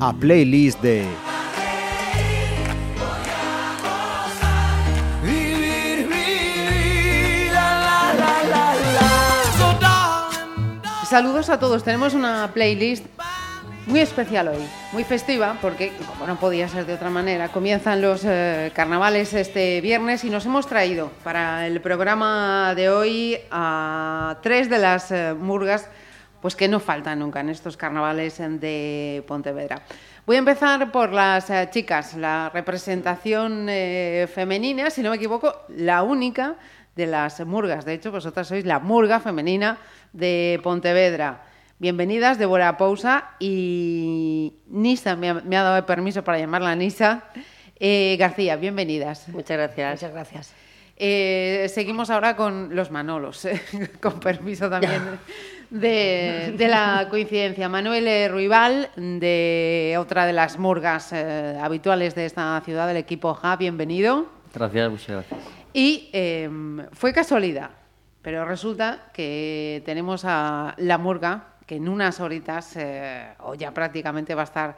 A playlist de Saludos a todos. Tenemos una playlist muy especial hoy, muy festiva, porque como no podía ser de otra manera, comienzan los eh, carnavales este viernes y nos hemos traído para el programa de hoy a tres de las eh, murgas pues que no faltan nunca en estos carnavales de Pontevedra. Voy a empezar por las eh, chicas, la representación femenina, si no me equivoco, la única de las murgas. De hecho, vosotras sois la murga femenina de Pontevedra. Bienvenidas, Débora Pousa y Nisa, me ha, me ha dado el permiso para llamarla Nisa. Eh, García, bienvenidas. Muchas gracias. Muchas gracias. Eh, seguimos ahora con los Manolos, eh, con permiso también de, de la coincidencia. Manuel Ruibal, de otra de las murgas eh, habituales de esta ciudad, del equipo JA, bienvenido. Gracias, muchas gracias. Y eh, fue casualidad, pero resulta que tenemos a la murga, que en unas horitas, eh, o ya prácticamente va a estar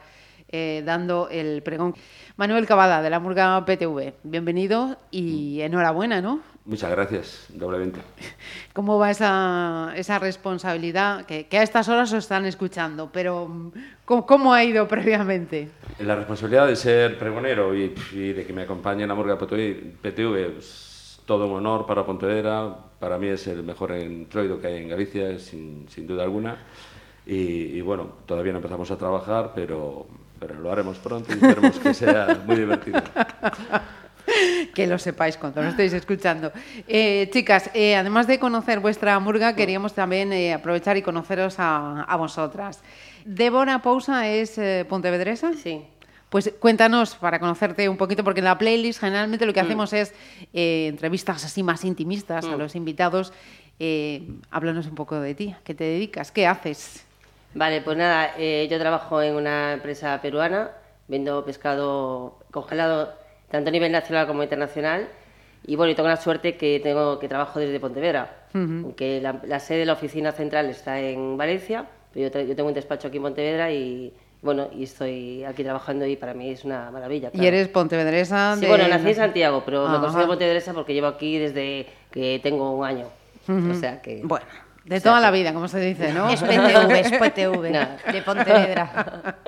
eh, dando el pregón. Manuel Cavada, de la murga PTV, bienvenido y enhorabuena, ¿no? Muchas gracias, doblemente. ¿Cómo va esa, esa responsabilidad? Que, que a estas horas os están escuchando, pero mm, ¿cómo, cómo ha ido previamente? La responsabilidad de ser pregonero y, y de que me acompañe en la Morga PTV es todo un honor para Pontevedra. Para mí es el mejor entroido que hay en Galicia, sin, sin duda alguna. Y, y bueno, todavía no empezamos a trabajar, pero, pero lo haremos pronto y esperemos que sea muy divertido. que lo sepáis cuando lo estéis escuchando. Eh, chicas, eh, además de conocer vuestra murga, queríamos también eh, aprovechar y conoceros a, a vosotras. Débora Pousa es eh, pontevedresa. Sí. Pues cuéntanos para conocerte un poquito, porque en la playlist generalmente lo que Mm. hacemos es eh, entrevistas así más intimistas a Mm. los invitados. Eh, háblanos un poco de ti, ¿qué te dedicas? ¿Qué haces? Vale, pues nada, eh, yo trabajo en una empresa peruana, vendo pescado congelado tanto a nivel nacional como internacional. Y bueno, y tengo la suerte que tengo que trabajo desde Pontevedra, aunque la, la sede de la oficina central está en Valencia, pero yo, yo tengo un despacho aquí en Pontevedra y bueno, y estoy aquí trabajando y para mí es una maravilla. Y eres pontevedresa Sí, bueno, nací en Santiago, pero me considero pontevedresa porque llevo aquí desde que tengo un año. O sea que... Bueno, de O sea toda la vida, como se dice, ¿no? Es PTV, es PTV, de Pontevedra.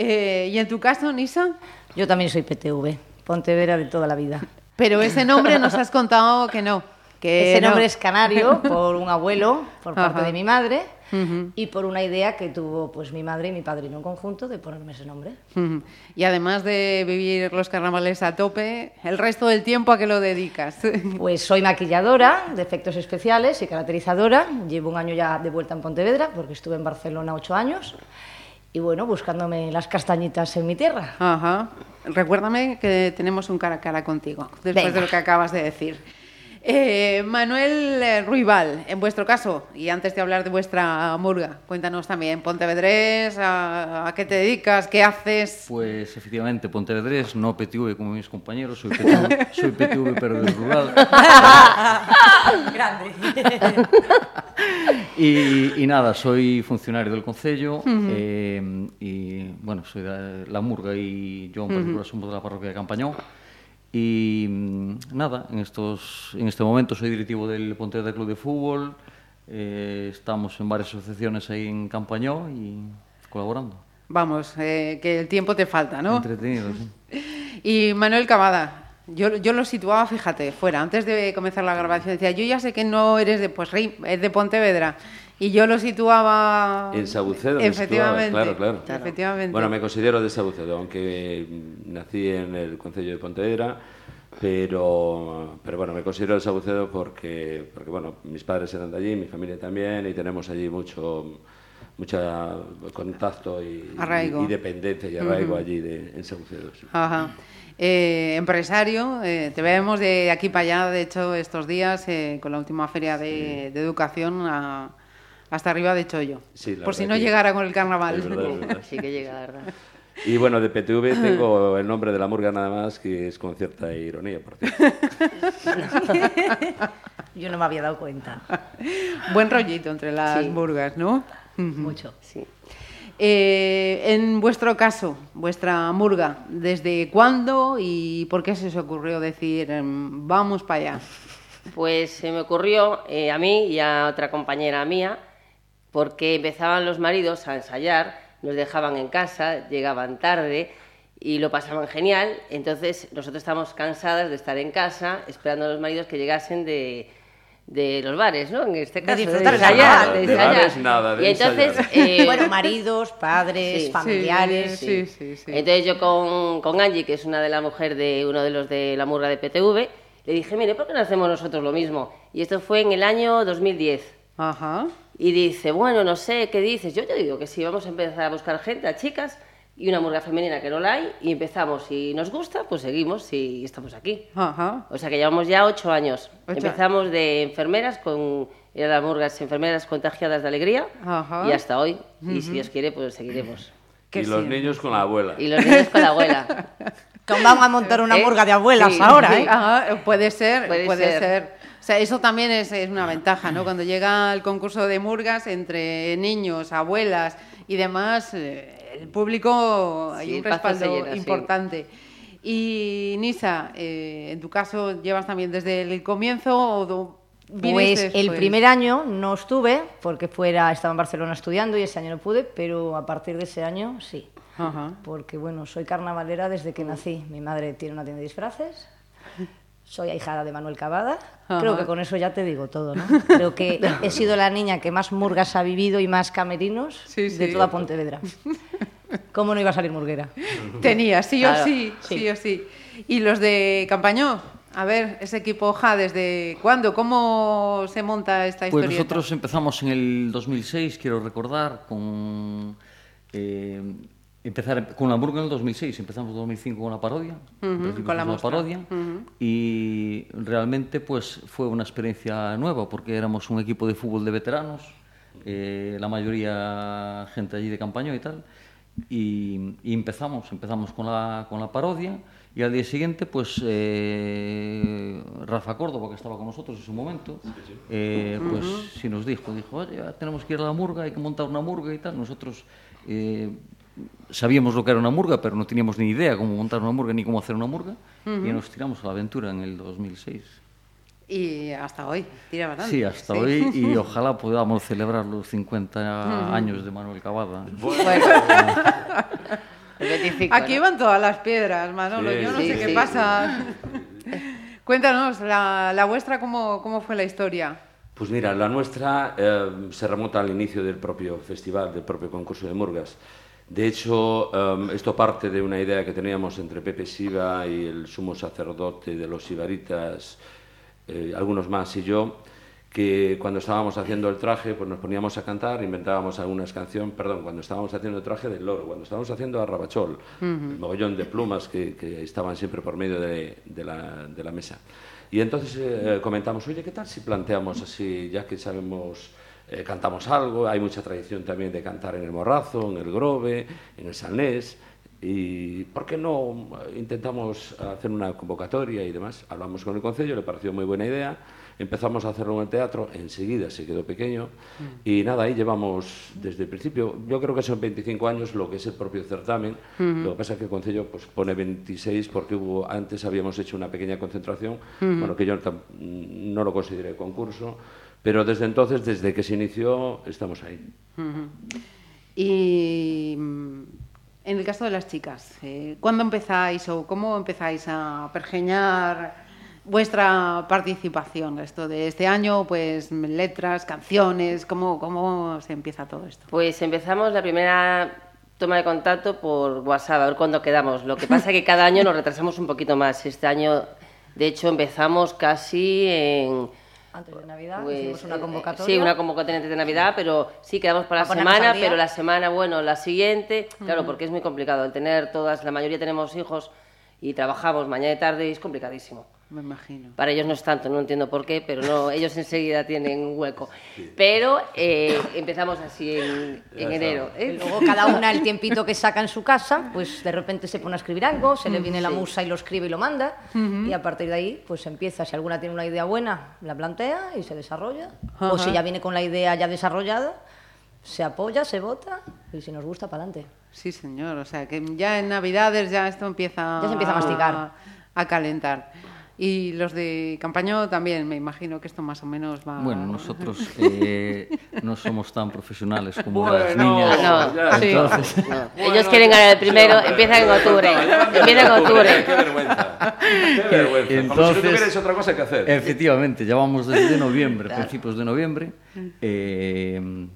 Eh, ¿Y en tu caso, Nisa? Yo también soy PTV, Pontevedra de toda la vida. Pero ese nombre nos has contado que no. Que Ese no. nombre es canario por un abuelo, por parte de mi madre, Ujú. y por una idea que tuvo pues mi madre y mi padrino en conjunto de ponerme ese nombre. Ujú. Y además de vivir los carnavales a tope, el resto del tiempo a qué lo dedicas. Pues soy maquilladora de efectos especiales y caracterizadora. Llevo un año ya de vuelta en Pontevedra porque estuve en Barcelona ocho años. Y bueno, buscándome las castañitas en mi tierra. Ajá. Recuérdame que tenemos un cara a cara contigo, después Venga. de lo que acabas de decir. Eh, Manuel eh, Ruibal, en vuestro caso, y antes de hablar de vuestra murga, cuéntanos también, Pontevedrés, a, a qué te dedicas, qué haces. Pues efectivamente, Pontevedrés, no PTV como mis compañeros, soy PTV, soy PTV pero del rural. Grande. Y, y nada, soy funcionario del Concello eh, y bueno, soy de la Murga y yo en particular somos de la parroquia de Campañón. Y mm, nada, en, estos, en este momento soy directivo del Pontevedra Club de Fútbol, eh, estamos en varias asociaciones ahí en Campañón y colaborando. Vamos, eh, que el tiempo te falta, ¿no? Entretenido, sí. Y Manuel Cavada, yo, yo lo situaba, fíjate, fuera, antes de comenzar la grabación, decía, yo ya sé que no eres de, pues, Rey, es de Pontevedra. Y yo lo situaba... En Sabucedo situaba, Efectivamente. claro, claro. Efectivamente. Bueno, me considero de Sabucedo, aunque nací en el Concello de Pontevedra, pero, pero bueno, me considero de Sabucedo porque, porque bueno, mis padres eran de allí, mi familia también, y tenemos allí mucho mucha contacto y, Arraigo. y, dependencia y arraigo allí de, en Sabucedo. sí. Ajá. Eh, empresario, eh, te vemos de aquí para allá, de hecho, estos días, eh, con la última feria de, de educación a- hasta arriba de Chollo. Sí, por si no que- llegara con el carnaval. es verdad, es verdad. Sí que llega, la ¿verdad? Y bueno, de PTV tengo el nombre de la murga nada más, que es con cierta ironía, por cierto. Yo no me había dado cuenta. Buen rollito entre las Sí. burgas, ¿no? Mucho. Sí. Eh, en vuestro caso, vuestra murga, ¿desde cuándo y por qué se os ocurrió decir em, vamos para allá? Pues se me ocurrió eh, a mí y a otra compañera mía, porque empezaban los maridos a ensayar, nos dejaban en casa, llegaban tarde y lo pasaban genial. Entonces nosotros estábamos cansadas de estar en casa esperando a los maridos que llegasen de, de los bares, ¿no? En este caso, disfrutar de ensayar, nada. de De ensayar. bares nada, de y entonces, ensayar. eh, Bueno, maridos, padres, Sí. familiares. Sí, sí, sí. Entonces yo con, con Angie, que es una de la mujer de uno de los de la murga de PTV, le dije, mire, ¿por qué no hacemos nosotros lo mismo? Y esto fue en el año 2010. Ajá. Y dice, bueno, no sé, ¿qué dices? Yo te digo que sí, vamos a empezar a buscar gente, a chicas, y una murga femenina que no la hay, y empezamos. Si nos gusta, pues seguimos y estamos aquí. Ajá. O sea que llevamos ya ocho años. Ocho. Empezamos de enfermeras con eran las murgas enfermeras contagiadas de alegría Ajá. y hasta hoy. Y si Dios quiere, pues seguiremos. Y los sí. niños con la abuela. Y los niños con la abuela. Vamos a montar una ¿Eh? murga de abuelas Sí. ahora, ¿eh? Ajá, puede ser, puede, Puede ser. ser. Sea, eso también es, es una ventaja, ¿no? Cuando llega el concurso de murgas entre niños, abuelas y demás, eh, el público hay Sí, un pasa se respaldo llena, sí. importante. Y Nisa, eh, en tu caso, ¿llevas también desde el comienzo o do- Pues viniste el después? primer año no estuve porque fuera estaba en Barcelona estudiando y ese año no pude, pero a partir de ese año sí. Ajá. Porque bueno, soy carnavalera desde que nací. Mi madre tiene una tienda de disfraces. Soy ahijada de Manuel Cavada. Creo que con eso ya te digo todo, ¿no? Creo que he sido la niña que más murgas ha vivido y más camerinos Sí, de toda Pontevedra. ¿Cómo no iba a salir murguera? Tenía, sí o sí, sí, sí. o sí. ¿Y los de Campañó? A ver, ese equipo JA, ¿desde cuándo? ¿Cómo se monta esta Pues historia? nosotros empezamos en el 2006, quiero recordar, con eh, empezar con la Hamburgo en el 2006, empezamos en 2005 con la parodia, Ujú, principio con la parodia Ujú. y realmente pues fue una experiencia nueva porque éramos un equipo de fútbol de veteranos, eh, la mayoría gente allí de Campaño y tal, y, y empezamos, empezamos con la, con la parodia y al día siguiente pues eh, Rafa Córdoba que estaba con nosotros en su momento eh, pues sí nos dijo dijo oye tenemos que ir a la murga hay que montar una murga y tal nosotros eh, sabíamos lo que era una murga pero no teníamos ni idea cómo montar una murga ni cómo hacer una murga y nos tiramos a la aventura en el 2006 Y hasta hoy, tira bastante. sí hasta hoy y ojalá podamos celebrar los 50 años de Manuel Cavada 25, Aquí ¿no? van todas las piedras, Manolo. Sí, Yo no sí, sé qué sí. pasa. Cuéntanos, la, la vuestra, ¿cómo, ¿cómo fue la historia? Pues mira, la nuestra eh, se remonta al inicio del propio festival, del propio concurso de Murgas. De hecho, eh, esto parte de una idea que teníamos entre Pepe Siva y el sumo sacerdote de los Ibaritas, eh, algunos más y yo, que cuando estábamos haciendo el traje, pues nos poníamos a cantar, inventábamos algunas canciones, perdón, cuando estábamos haciendo el traje del loro, cuando estábamos haciendo a Rabachol, el mogollón de plumas que, que estaban siempre por medio de, de la, de la mesa. Y entonces eh, comentamos, oye, ¿qué tal si planteamos así, ya que sabemos, eh, cantamos algo, hay mucha tradición también de cantar en el Morrazo, en el Grove, en el Salnés, y ¿por qué no intentamos hacer una convocatoria y demás? Hablamos con el Concello, le pareció muy buena idea, empezamos a hacerlo en el teatro, enseguida se quedó pequeño, y nada, ahí llevamos desde el principio, yo creo que son 25 años lo que es el propio certamen, lo que pasa es que el Concello pues, pone 26 porque hubo, antes habíamos hecho una pequeña concentración, bueno, que yo no lo consideré concurso, pero desde entonces, desde que se inició, estamos ahí. Y mm, en el caso de las chicas, eh, ¿cuándo empezáis o cómo empezáis a pergeñar vuestra participación? Esto de este año, pues letras, canciones, ¿cómo, cómo se empieza todo esto? Pues empezamos la primera toma de contacto por WhatsApp, a ver cuándo quedamos. Lo que pasa es que cada año nos retrasamos un poquito más. Este año, de hecho, empezamos casi en... Antes de Navidad pues, hicimos una eh, convocatoria. Sí, una convocatoria antes de Navidad, pero sí quedamos para la semana, pero la semana, bueno, la siguiente, claro, porque es muy complicado. El tener todas, la mayoría tenemos hijos y trabajamos mañana y tarde y es complicadísimo. Me imagino. Para ellos no es tanto, no entiendo por qué, pero no, ellos enseguida tienen un hueco. Pero eh, empezamos así en, en enero. ¿eh? luego cada una el tiempito que saca en su casa, pues de repente se pone a escribir algo, se le viene la musa y lo escribe y lo manda, y a partir de ahí pues empieza. Si alguna tiene una idea buena, la plantea y se desarrolla. O si ya viene con la idea ya desarrollada, se apoya, se vota y si nos gusta, para adelante. Sí, señor. O sea, que ya en Navidades ya esto empieza... Ya se empieza a masticar. A calentar. Y los de Campaño también, me imagino que esto más o menos va... Bueno, nosotros eh, no somos tan profesionales como las niñas. no, ya, sí. No, ellos quieren ganar el primero, hombre. empiezan en octubre. Qué Empiezan en octubre. Qué vergüenza. Qué vergüenza. Si no Entonces- tuvierais otra cosa que hacer. efectivamente, ya vamos desde noviembre, principios de noviembre. eh,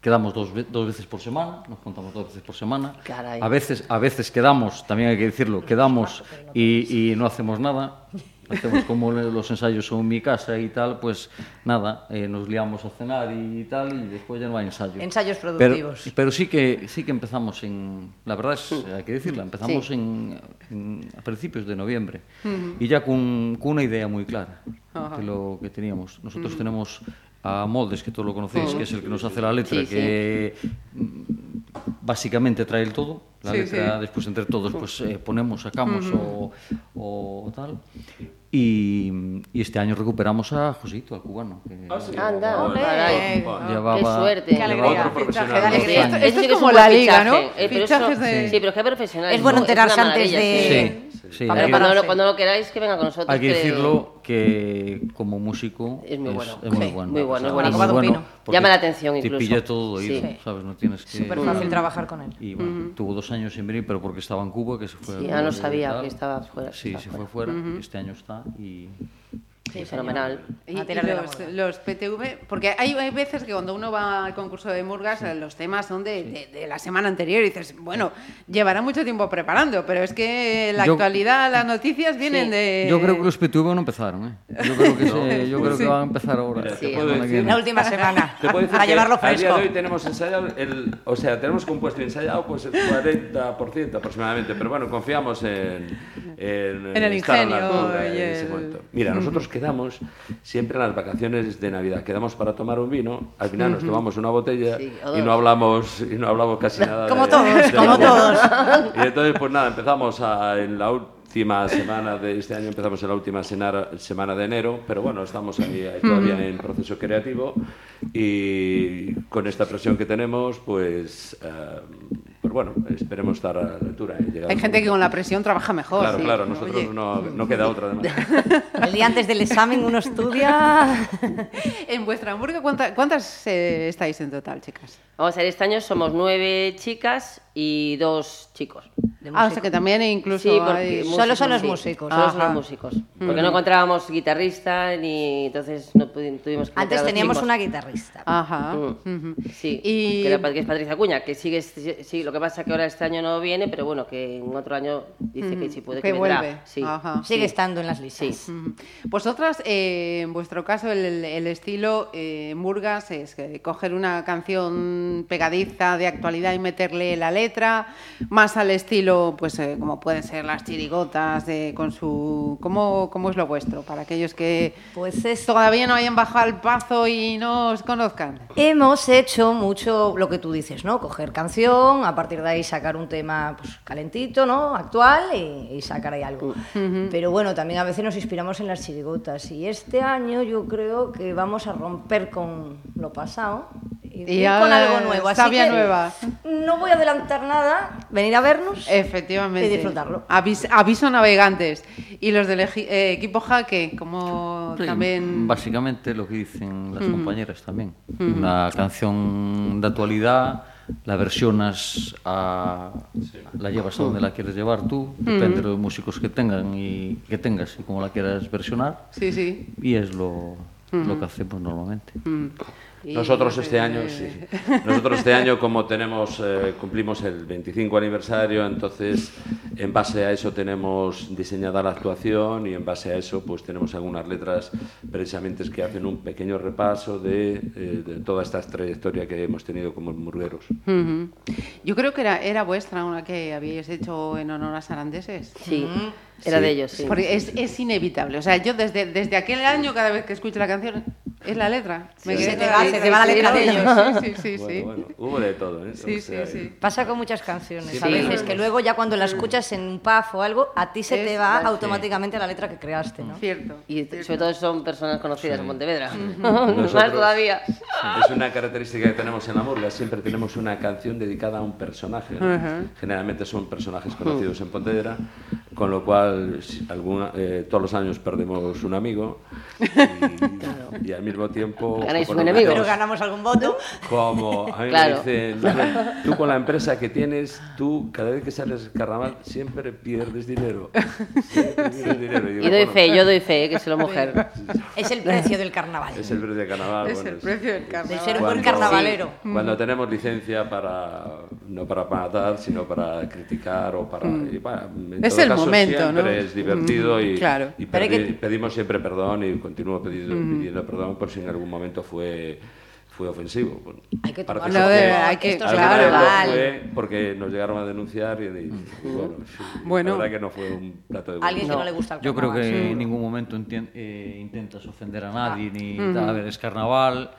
quedamos dos, ve- dos veces por semana, nos juntamos dos veces por semana. Caray. A veces, a veces quedamos, también hay que decirlo, quedamos y, y no hacemos nada. Hacemos como los ensayos son en mi casa y tal, pues nada, eh, nos liamos a cenar y tal, y después ya no hay ensayo. Ensayos productivos. pero sí que sí que empezamos en, la verdad es, hay que decirlo, empezamos Sí. en, en- a principios de noviembre y ya con, con una idea muy clara de lo que teníamos. Nosotros tenemos a Moldes, que todos lo conocéis, mm. que es el que nos hace la letra, sí, sí. que básicamente trae el todo. La sí, letra, después entre todos, pues eh, ponemos, sacamos uh -huh. o, o tal. Y, y este año recuperamos a Josito, al cubano. Que Ah, sí. Anda. Bueno, llevaba, Qué suerte. Qué alegría. alegría. Esto, esto es que como la liga, ¿no? Eh, pero eso- de... Sí, pero qué profesional. Es bueno enterarse antes de- Sí, sí, hay que que- cuando, cuando lo queráis, que venga con nosotros. Hay que decirlo que como músico Es muy bueno. es bueno. muy bueno, es muy buenísimo. Copa de un pino. porque Llama la atención Te incluso. pilla todo oído, Sí. ¿sabes? No tienes que... Súper fácil trabajar con él. Y bueno, tuvo dos años sin venir, pero porque estaba en Cuba, que se fue... Sí, ya no Cuba y sabía que estaba fuera, Sí, estaba se fue fuera. Este año está y... Sí, fenomenal. Y, A y los, los PTV, porque hay, hay veces que cuando uno va al concurso de Murgas, eh, los temas son de, de- de la semana anterior y dices, bueno, llevará mucho tiempo preparando, pero es que la Yo- actualidad, las noticias vienen Sí. de... Yo creo que los PTV no empezaron, ¿eh? Yo creo que, se- yo creo Sí. que van a empezar ahora. Mira, te Sí, puedo decir-. La última semana, Te puedo decir para llevarlo al día fresco. de hoy tenemos ensayado, el, o sea, tenemos compuesto y ensayado pues el 40% aproximadamente, pero bueno, confiamos en, en, En el la ingenio y en ese el- momento. Mira, nosotros quedamos siempre en las vacaciones de Navidad, quedamos para tomar un vino, al final nos tomamos una botella Sí, y no hablamos y no hablamos casi nada. Como de- todos, de la como todos. Y entonces, pues nada, empezamos a- en la última semana de este año, empezamos en la última semana, semana de enero, pero bueno, estamos ahí, ahí todavía en proceso creativo y con esta presión que tenemos, pues, eh, pues bueno, esperemos estar a la altura. Hay gente que con la presión trabaja mejor. Claro, sí. claro, nosotros no, no queda otra además. El día antes del examen uno estudia... En vuestra Hamburgo, ¿cuánta- ¿cuántas eh, estáis en total, chicas? Vamos a ver, este año somos nueve chicas y dos chicos. Ah, o sea que también incluso Sí, hay- porque Solo son los sí. músicos. Solo son los músicos. Porque no encontrábamos guitarrista ni entonces no tuvimos que Antes teníamos una guitarrista. Ajá. Mm. ujú. Sí, Y- que, era, que es Patricia Cuña, que sigue, sí, lo que pasa que ahora este año no viene, pero bueno, que en otro año dice que sí puede que que, vendrá. vuelve. Sí. Ajá. Sigue sí. estando en las listas. Sí. Ujú. Vosotras, eh, en vuestro caso, el, el estilo eh, Murgas es que coger una canción pegadiza de actualidad y meterle la letra, más al estilo, pues eh, como pueden ser las chirigotas, de, con su... ¿Cómo, ¿Cómo es lo vuestro? Para aquellos que Pues es todavía no hayan bajado el pazo y no os conozcan. Hemos hecho mucho lo que tú dices, ¿no? Coger canción, a partir de ahí sacar un tema pues, calentito, ¿no? Actual y, y sacar ahí algo. Pero bueno, también a veces nos inspiramos en las chirigotas. Y este año yo creo que vamos a romper con lo pasado y, Y con algo nuevo. Así que nueva. No voy a adelantar nada, venir a vernos. Efectivamente. Y disfrutarlo. Avis- aviso navegantes. Y los del eh, equipo Jaque, como Sí, también... Básicamente lo que dicen las compañeras también. Una canción de actualidad, la versionas a la llevas a donde la quieres llevar tú, depende uh -huh. de los músicos que tengan y que tengas y cómo la quieras versionar. Sí, sí. Y es lo, uh -huh. lo que hacemos normalmente. Uh -huh. Y Nosotros no este sé, año, eh, sí. Nosotros este año, como tenemos, eh, cumplimos el 25 aniversario, entonces en base a eso tenemos diseñada la actuación y en base a eso pues tenemos algunas letras precisamente que hacen un pequeño repaso de, eh, de toda esta trayectoria que hemos tenido como murgueros. Ujú. Yo creo que era, era vuestra una que habíais hecho en honor a Sarandeses. Sí, era Sí. de ellos, sí. Porque es, es inevitable. O sea, yo desde, desde aquel año, cada vez que escucho la canción, es la letra. Me Sí, quedé se te va- se te va la letra de ellos. Sí, sí, sí. Bueno, sí. bueno, hubo de todo, ¿eh? Sí, O sea, sí, sí. Pasa con muchas canciones. Sí, a sí. veces que luego ya cuando la escuchas en un pub o algo, a ti se te Es va la- automáticamente la letra que creaste, ¿no? Cierto. Y t- sobre todo son personas conocidas en Pontevedra. Nosotros- Más todavía. Es una característica que tenemos en la murga, siempre tenemos una canción dedicada a un personaje. ¿no? Ajá. Generalmente son personajes conocidos en Pontevedra, con lo cual alguna- eh, todos los años perdemos un amigo y, y al mismo tiempo... Ganáis un enemigo. menos, Pero ganamos algún voto. Como a mí Claro. me dicen, "Manuel, tú con la empresa que tienes, tú cada vez que sales al carnaval siempre pierdes dinero. Siempre pierdes dinero. digo, Y doy "Bueno, fe, yo doy fe, eh, que soy la mujer. Es el precio del carnaval. Es el precio de carnaval. Es bueno, el precio del De carnaval. ser un buen Cuando- carnavalero. Cuando tenemos licencia para, no para matar, sino para criticar o para... y, bueno, en Es todo el caso, momento, siempre ¿no? es divertido y, claro. y perdi- que- pedimos siempre perdón y continúo pidiendo, pidiendo perdón por si en algún momento fue fue ofensivo. Bueno, Hay que tomarlo de- hay que- esto claro. fue porque nos llegaron a denunciar y, y- y bueno, sí, Bueno. la verdad que no fue un plato de Alguien que no le gusta el Yo creo que en ningún momento eh, intentas ofender a nadie ni tal. A ver, es carnaval.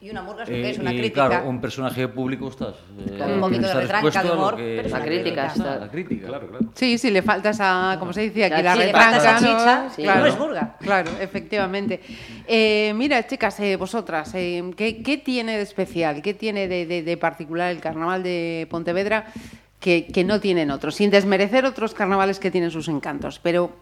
Y una murga es lo eh, que es una y crítica. claro, un personaje público estás. eh, Claro, un poquito de retranca, de humor, que- pero es La una crítica crítica. está. La crítica. Claro, claro. Sí, sí, le falta esa, como se dice aquí, La la, chicha, retranca, esa ¿no? chicha, sí, claro, no es murga. Claro, efectivamente. Eh, mira, chicas, eh, vosotras, eh, ¿qué, qué tiene de especial, qué tiene de, de- de particular el carnaval de Pontevedra que, que no tienen otros? Sin desmerecer otros carnavales que tienen sus encantos, pero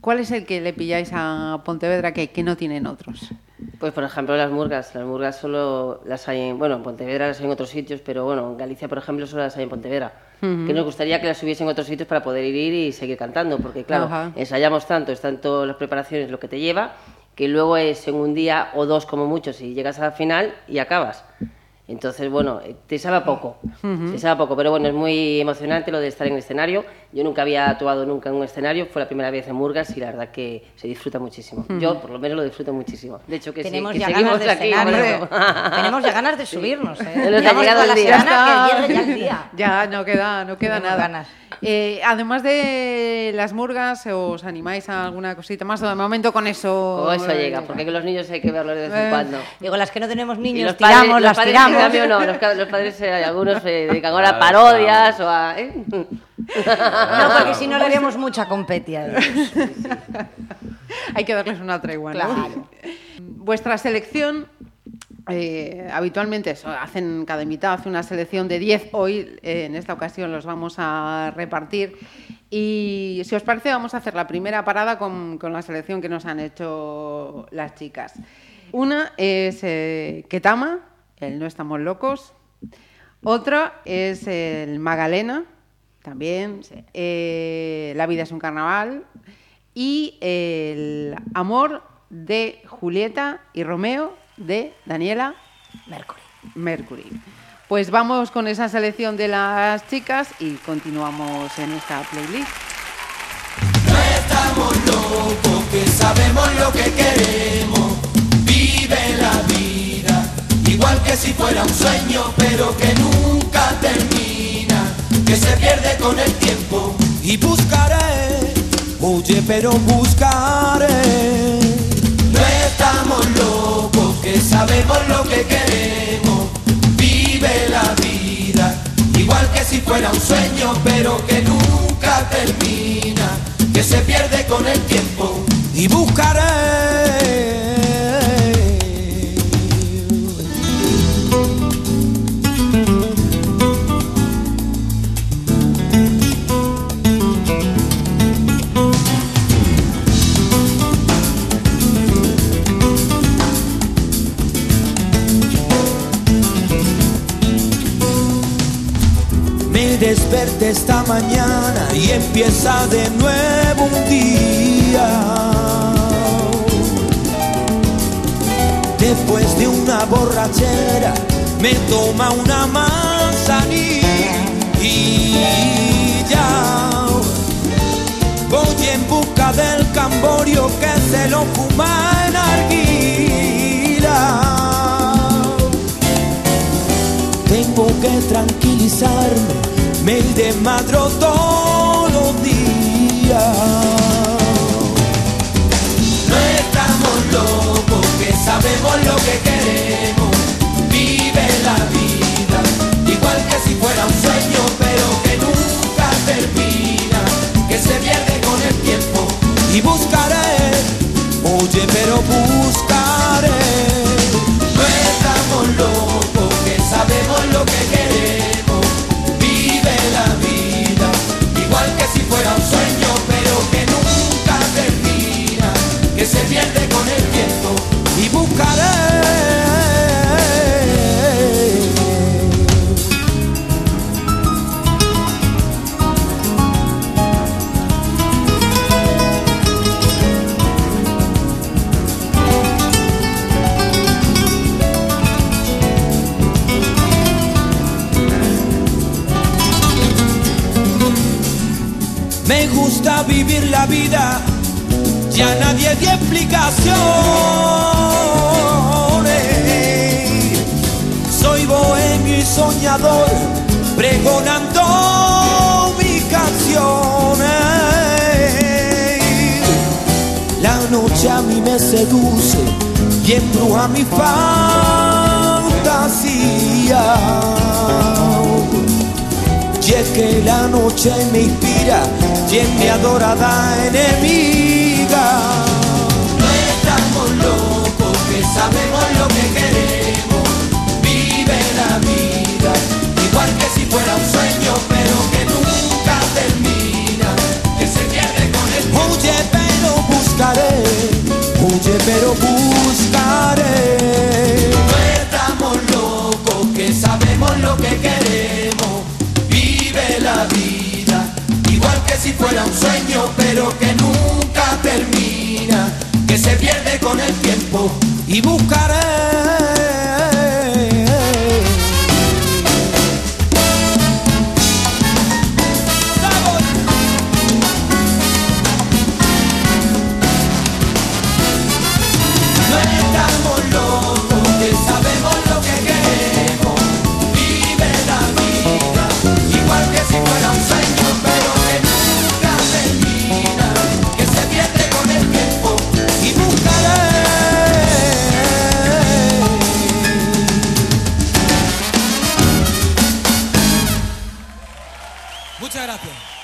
¿cuál es el que le pilláis a Pontevedra que, que no tienen otros? Pues por ejemplo las murgas, las murgas solo las hay en, bueno, en Pontevedra las hay en otros sitios, pero bueno, en Galicia por ejemplo solo las hay en Pontevedra. Que nos gustaría que las hubiesen en otros sitios para poder ir y seguir cantando, porque claro, Ajá. ensayamos tanto, es tanto las preparaciones lo que te lleva, que luego es en un día o dos como mucho si llegas a la final y acabas. Entonces, bueno, eh, te sabe a poco, te sabe a poco, pero bueno, es muy emocionante lo de estar en el escenario. Yo nunca había actuado nunca en un escenario, fue la primera vez en Murgas y la verdad que se disfruta muchísimo. Yo, por lo menos, lo disfruto muchísimo. De hecho, que sí, Tenemos que ya seguimos ganas de aquí. escenario. eso. Tenemos ya ganas de subirnos, ¿eh? Ya nos ha llegado el día. que ya el día. Ya no queda, no queda Tenemos nada. ganas. Eh, además de las murgas, ¿os animáis a alguna cosita más? De momento con eso. O eso llega, porque los niños hay que verlos de vez en Eh, cuando. Digo, las que no tenemos niños, los padres, tiramos, los las padres, tiramos. en cambio, no. Los, los padres, eh, algunos se dedican ahora a parodias o a... ¿eh? No, porque si no le haríamos mucha competia. a ellos. Hay que darles una tregua, ¿no? Claro. Vuestra selección, eh, habitualmente eso, hacen cada invitado hace una selección de 10. Hoy, eh, en esta ocasión, los vamos a repartir. Y si os parece, vamos a hacer la primera parada con, con la selección que nos han hecho las chicas. Una es eh, Ketama, el No Estamos Locos. Otra es el Magalena, también. eh, la vida es un carnaval. Y el amor de Julieta y Romeo de Daniela Mercury. Mercury. Pues vamos con esa selección de las chicas y continuamos en esta playlist. estamos locos, que sabemos lo que queremos. Vive la vida, igual que si fuera un sueño, pero que nunca Y buscaré, oye, pero buscaré. No estamos locos, que sabemos lo que queremos. Vive la vida, igual que si fuera un sueño, pero que nunca termina, que se pierde con el tiempo. Y buscaré. Empieza de nuevo un día. después de una borrachera me toma una manzanilla voy en busca del camborio que se lo fuma en arguila. Tengo que tranquilizarme, me desmadro todos los No estamos locos, que sabemos lo que queremos, vive la vida, igual que si fuera un sueño, pero que nunca termina, que se pierde con el tiempo y buscaré, oye, pero buscaré. Nadie dio explicaciones. Soy bohemio y soñador, pregonando mis canciones. La noche a mí me seduce y embruja mi fantasía. Y es que la noche me inspira y es mi adorada enemiga. Sabemos lo que queremos. Vive la vida, igual que si fuera un sueño, pero que nunca termina, que se pierde con el Oye, pero buscaré, oye, pero buscaré. No estamos locos, que sabemos lo que queremos. Vive la vida, igual que si fuera un sueño, pero que nunca termina, que se pierde con el tiempo y buscaré. Muchas gracias.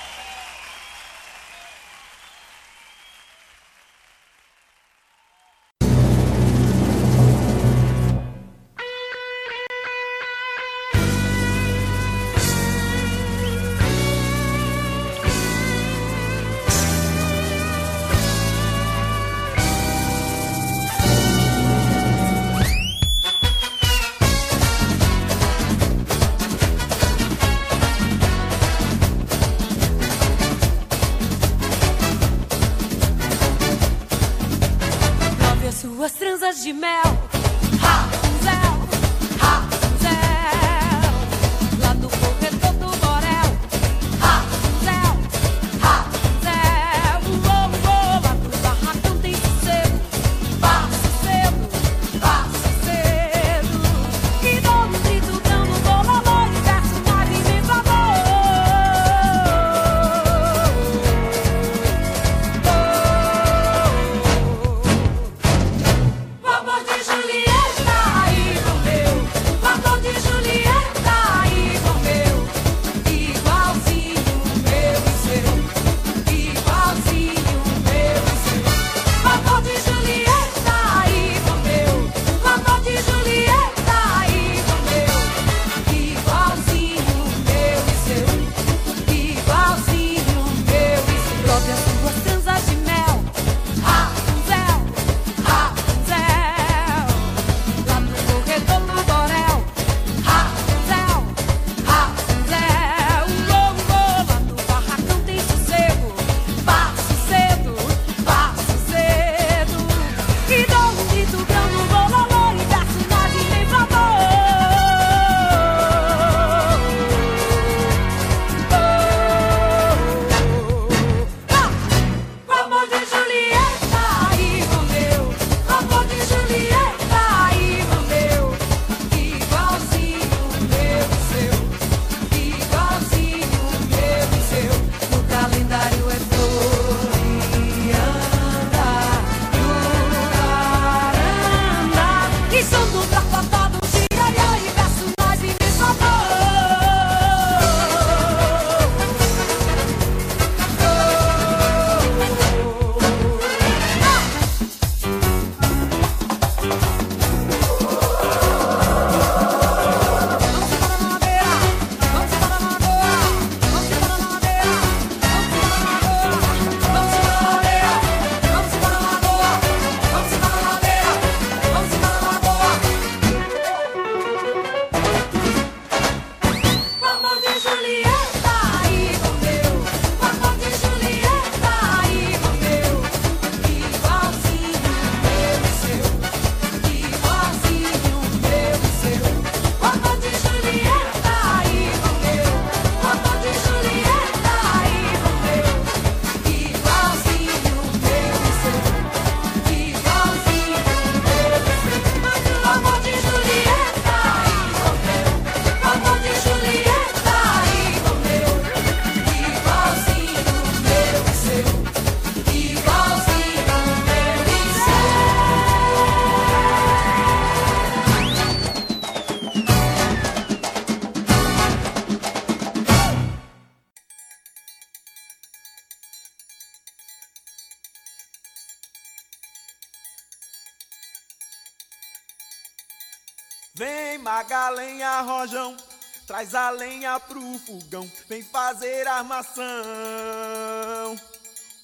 Traz a lenha pro fogão, vem fazer armação.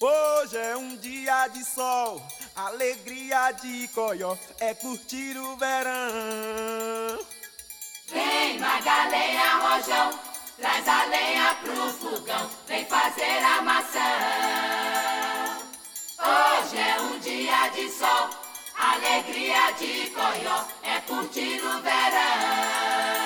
Hoje é um dia de sol, alegria de coió, é curtir o verão. Vem Magalhães Rojão, traz a lenha pro fogão, vem fazer a maçã. Hoje é um dia de sol, alegria de coió, é curtir o verão.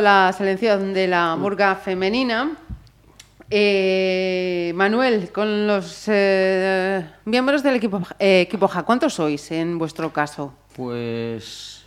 La selección de la murga femenina. Eh, Manuel, con los eh, miembros del equipo, eh, equipo Ja, ¿cuántos sois en vuestro caso? Pues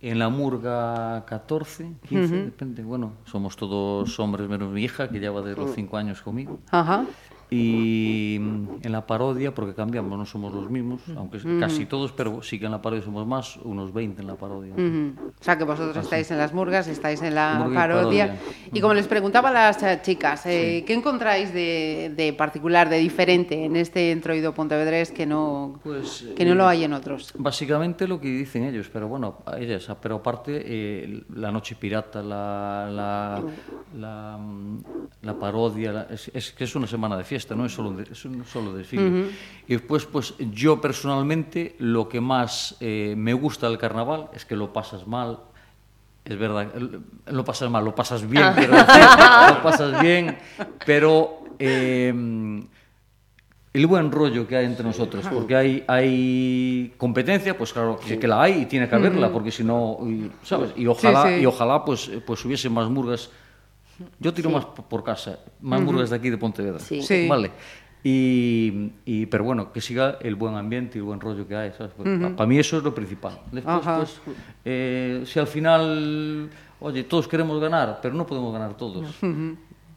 en la murga 14, 15, depende. Bueno, somos todos hombres menos mi hija, que lleva de los 5 años conmigo. Ajá. Y mm, en la parodia, porque cambiamos, no somos los mismos, aunque casi todos, pero sí que en la parodia somos más, unos 20 en la parodia. O sea que vosotros estáis en las murgas, estáis en la parodia. parodia. Y como les preguntaba a las eh, chicas, eh, ¿qué encontráis de, de particular, de diferente en este entroido pontevedrés que no, Pues, que no lo hay en otros? Básicamente lo que dicen ellos, pero bueno, ellas, pero aparte eh, la noche pirata, la, la, la, mm, la parodia, es, es que es una semana de fiesta, no es solo, de- es un solo desfile. Y después, pues yo personalmente lo que más eh, me gusta del carnaval es que lo pasas mal, es verdad, el- lo pasas mal, lo pasas bien, quiero decir, lo pasas bien, pero eh, el buen rollo que hay entre nosotros, porque hay, hay competencia, pues claro que, que la hay y tiene que haberla, porque si no, y, ¿sabes? Y ojalá, sí. y ojalá pues, eh, pues hubiese más murgas. Yo tiro más por casa, más murgas de aquí de Pontevedra. Sí. Sí. Vale. Y, y- pero bueno, que siga el buen ambiente y el buen rollo que hay, ¿sabes? Para mí eso es lo principal. Después, pues, eh, si al final, oye, todos queremos ganar, pero no podemos ganar todos.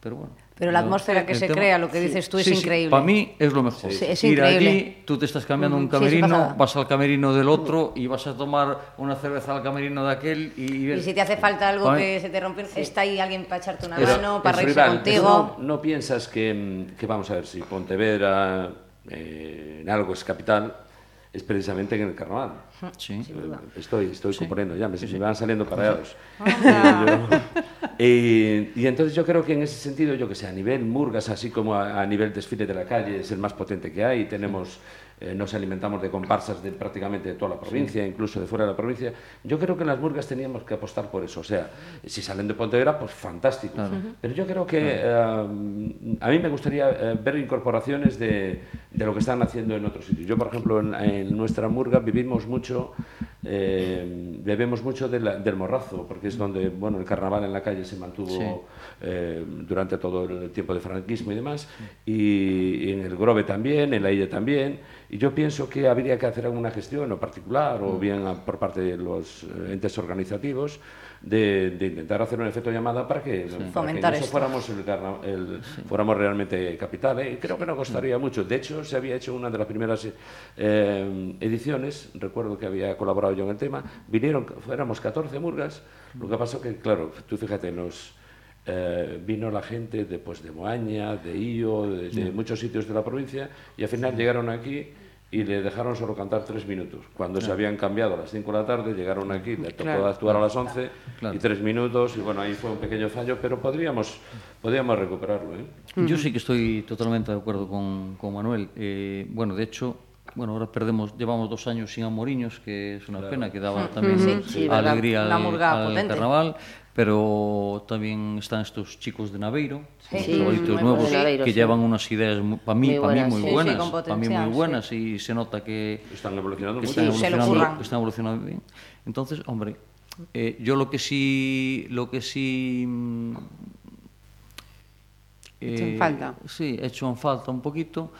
Pero bueno. Pero la Yo- atmósfera que el se tema- crea, lo que dices tú, es Sí, sí, increíble. Para mí es lo mejor. Sí, es Ir increíble. allí, tú te estás cambiando un Sí, sí, camerino, vas al camerino del otro y vas a tomar una cerveza al camerino de aquel y... Y si te hace falta algo mí- que se te rompe, está ahí alguien para echarte una Pero, mano, para es reírse rival, contigo. ¿No, no piensas que, mm, que, vamos a ver, si Pontevedra eh, en algo es capital, es precisamente en el carnaval? Sí. Eh, Estoy, estoy componiendo ya, me, me van saliendo parados. Eh, y entonces yo creo que en ese sentido, yo que sé, a nivel murgas, así como a, a nivel desfile de la calle, es el más potente que hay. Tenemos, eh, nos alimentamos de comparsas de prácticamente de toda la provincia, incluso de fuera de la provincia. Yo creo que en las murgas teníamos que apostar por eso. O sea, si salen de Pontevedra, pues fantástico. Pero yo creo que eh, a mí me gustaría eh, ver incorporaciones de, de lo que están haciendo en otros sitios. Yo, por ejemplo, en, en nuestra murga vivimos mucho, eh, bebemos mucho de la- del morrazo, porque es donde, bueno, el carnaval en la calle se mantuvo eh, durante todo el tiempo de franquismo y demás, y, y en el Grove también, en la Illa también, y yo pienso que habría que hacer alguna gestión o particular, o bien a- por parte de los eh, entes organizativos, de, de intentar hacer un efecto llamada para que, para que Fomentar eso fuéramos, el el- fuéramos realmente capital. ¿eh? Creo que no costaría mucho. De hecho, se había hecho una de las primeras eh, ediciones, recuerdo que había colaborado yo en el tema, vinieron, fuéramos 14 murgas, lo que pasó que, claro, tú fíjate, nos... eh, vino la gente de, pues, de Moaña, de Io, de, de muchos sitios de la provincia y al final llegaron aquí y le dejaron solo cantar tres minutos. Cuando se habían cambiado a las 5 de la tarde, llegaron aquí, le tocó Claro. actuar a las 11 Claro. y tres minutos y bueno, ahí fue un pequeño fallo, pero podríamos, podríamos recuperarlo. ¿eh? Yo sí que estoy totalmente de acuerdo con, con Manuel. Eh, bueno, de hecho, bueno, ahora perdemos, llevamos dos años sin Amoriños, que es una pena, que daba también Sí, sí, alegría al, murga al potente. carnaval, pero tamén están estos chicos de Naveiro, sí, sí, oitos sí, nuevos Naveiro, que sí. llevan unas ideas para mí, para mí moi buenas, para mí moi buenas sí. y se nota que están evolucionando, que están, sí, evolucionando están evolucionando bien. Entonces, hombre, eh, yo lo que sí lo que sí mm, eh, falta. Sí, hecho en falta un poquito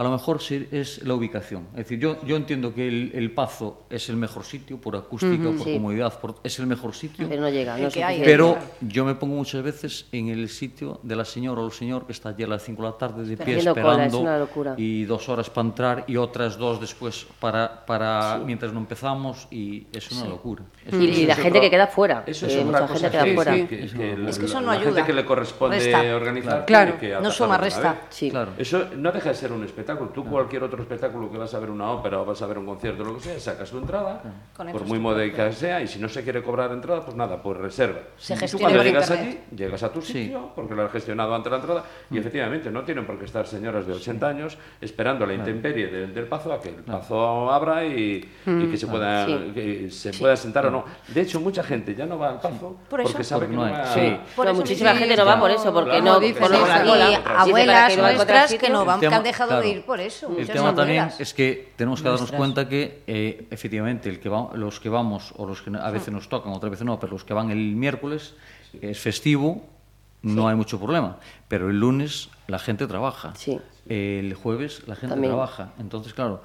A lo mejor sí es la ubicación. Es decir, yo, yo entiendo que el, el Pazo es el mejor sitio por acústica, por Sí. comodidad, por- es el mejor sitio. Pero no llega, no que hay. Pero yo me pongo muchas veces en el sitio de la señora o el señor que está allí a las 5 de la tarde de pie esperando es una locura. y dos horas para entrar y otras dos después para, para mientras no empezamos y es una locura. Es Y, y la Eso gente que queda fuera. Eso que es otra mucha cosa gente queda que- fuera. que- que Es que eso la- no la ayuda. gente que le corresponde Resta. organizar Claro. que No suma, resta. vez. Sí. Claro. Eso no deja de ser un espectáculo. Tú cualquier otro espectáculo que vas a ver una ópera o vas a ver un concierto o lo que sea, sacas tu entrada, Con por muy módica que sea, y si no se quiere cobrar entrada, pues nada, pues reserva. Se Y tú cuando por llegas internet. allí, llegas a tu Sí. sitio, porque lo has gestionado antes de la entrada, y efectivamente no tienen por qué estar señoras de 80 años esperando la intemperie del, del pazo a que el pazo abra y, y que se pueda, Sí. que se pueda sentar o no. De hecho, mucha gente ya no va al pazo Por porque sabe Porque que no va Sí. Por eso muchísima sí, gente no va por eso, porque Claro, no por lo eso. de la Y cola. Y Dice, ¿para abuelas nuestras que no van, que han dejado de ir ir por eso. El tema también maneras. es que tenemos que darnos Nuestras. cuenta que eh, efectivamente el que va- los que vamos o los que a veces nos tocan, otras veces no, pero los que van el miércoles es festivo, no hay mucho problema. Pero el lunes la gente trabaja. Sí. El jueves la gente También. trabaja. Entonces, claro,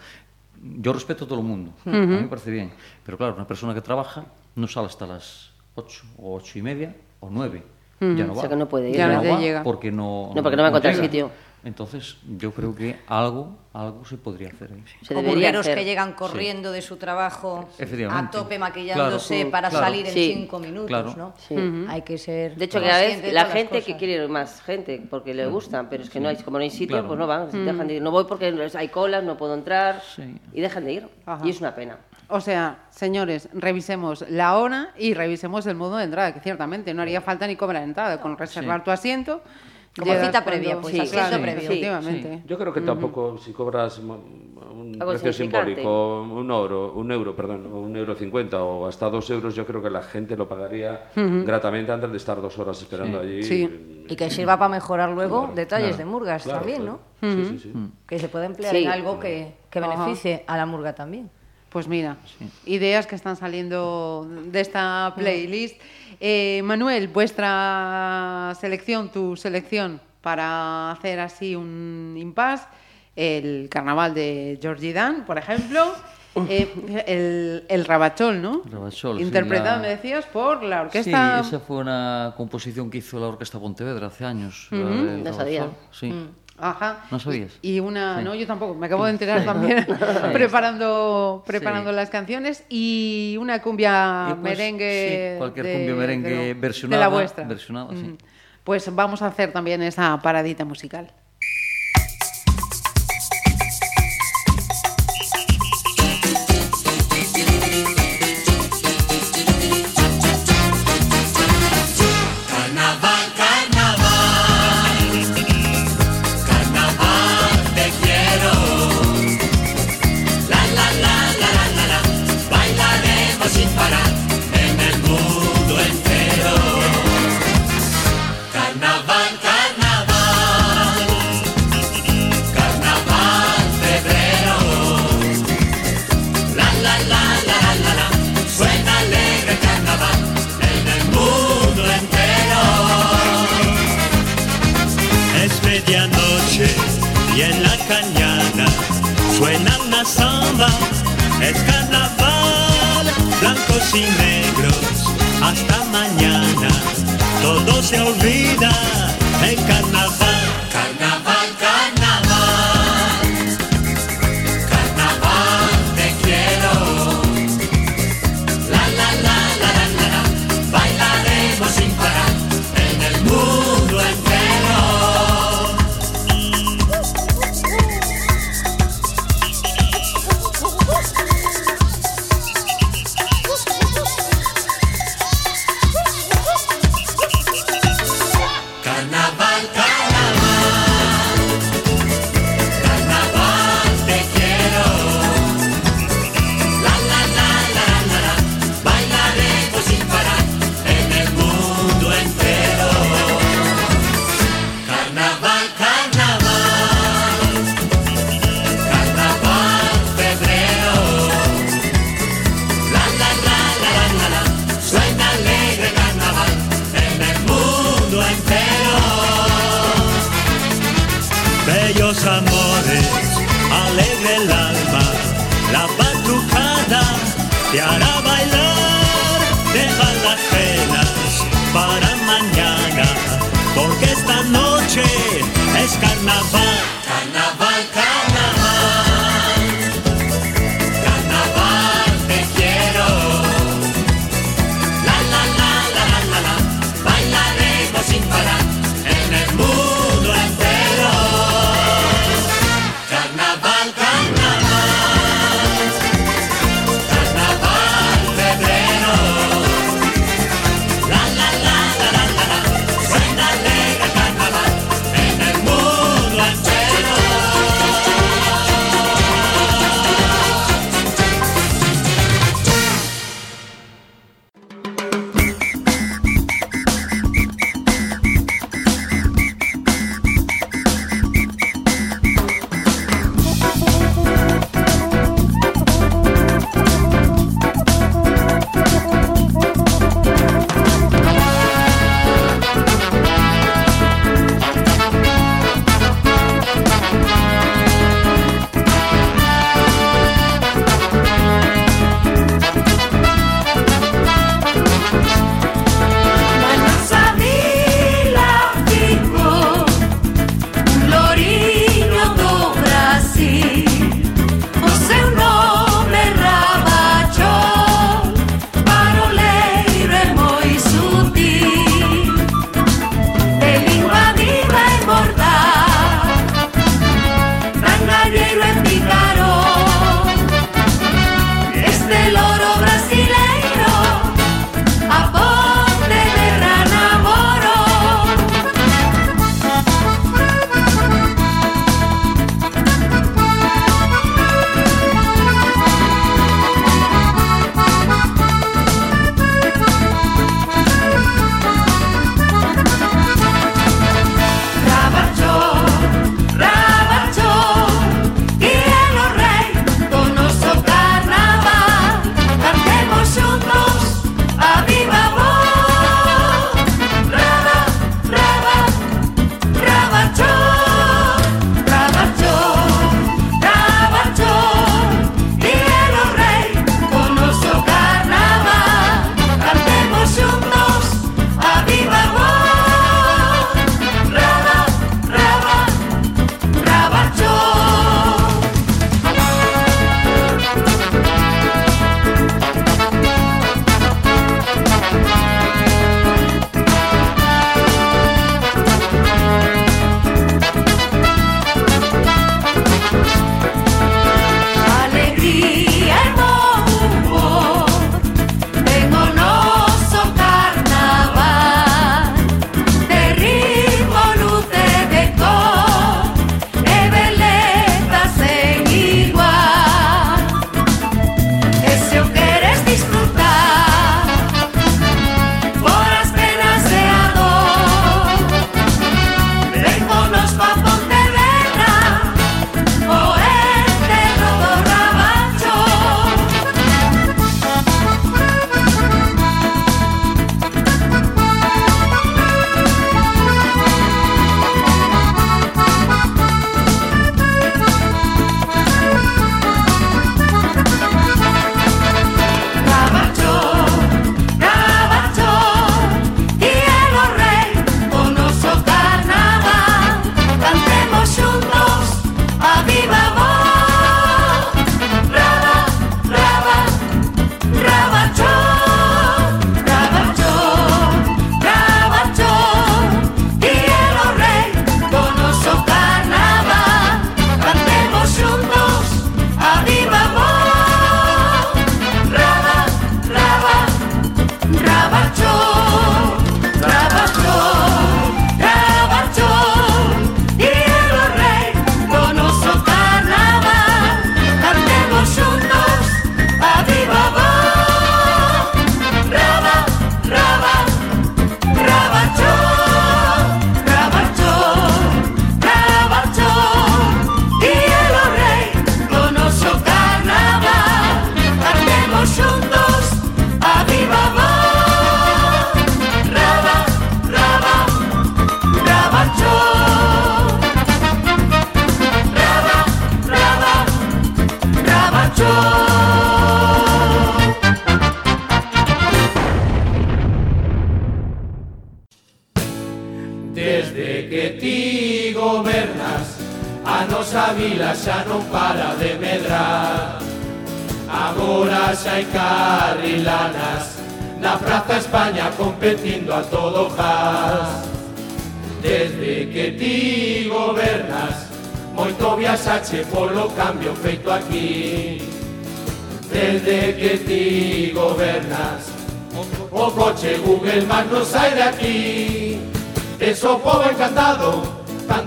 yo respeto a todo el mundo. A mí me parece bien. Pero claro, una persona que trabaja no sale hasta las 8 o 8 y media o 9. Ya no O va. sea que no puede ir, Ya no va llega. porque no, No, porque no va a encontrar llega. sitio. Entonces, yo creo que algo, algo se podría hacer ahí. Se O debería burgueros hacer. que llegan corriendo de su trabajo Efectivamente. a tope maquillándose Claro, para claro. salir en Sí. cinco minutos, Claro. ¿no? Sí. Hay que ser De hecho, que a veces la gente que quiere ir más gente porque le gustan, pero es que no hay, como no hay sitio, Claro. pues no van, dejan de ir. No voy porque hay colas, no puedo entrar Sí. y dejan de ir. Ajá. Y es una pena. O sea, señores, revisemos la hora y revisemos el modo de entrada, que ciertamente no haría falta ni cobrar entrada. Con reservar tu asiento. Como llegas cita cuando- previa, pues, Sí, previo. Efectivamente. Yo creo que tampoco si cobras un Algo precio simbólico, un euro, un euro, perdón, un euro cincuenta o hasta dos euros, yo creo que la gente lo pagaría gratamente antes de estar dos horas esperando allí. Sí. Y que sirva para mejorar luego detalles de murgas Claro, también, claro. ¿no? Sí, sí, sí. Que se puede emplear Sí. en algo que, que Ajá. beneficie a la murga también. Pues mira, ideas que están saliendo de esta playlist. Eh, Manuel, vuestra selección, tu selección para hacer así un impasse, el carnaval de Georgie Dan, por ejemplo, eh, el, el Rabachol, ¿no? Rabachol, sí, Interpretado, la- me decías, por la orquesta. Sí, esa fue una composición que hizo la Orquesta Pontevedra hace años. Ujú. del No sabía. Sí. Ajá. ¿No sabías? Y una, Sí. no, yo tampoco, me acabo de enterar también preparando, preparando las canciones y una cumbia pues, merengue. cualquier de- cumbia merengue de versionada, De la sí. Mm. Pues vamos a hacer también esa paradita musical. Y negros, hasta mañana. Todo se olvida en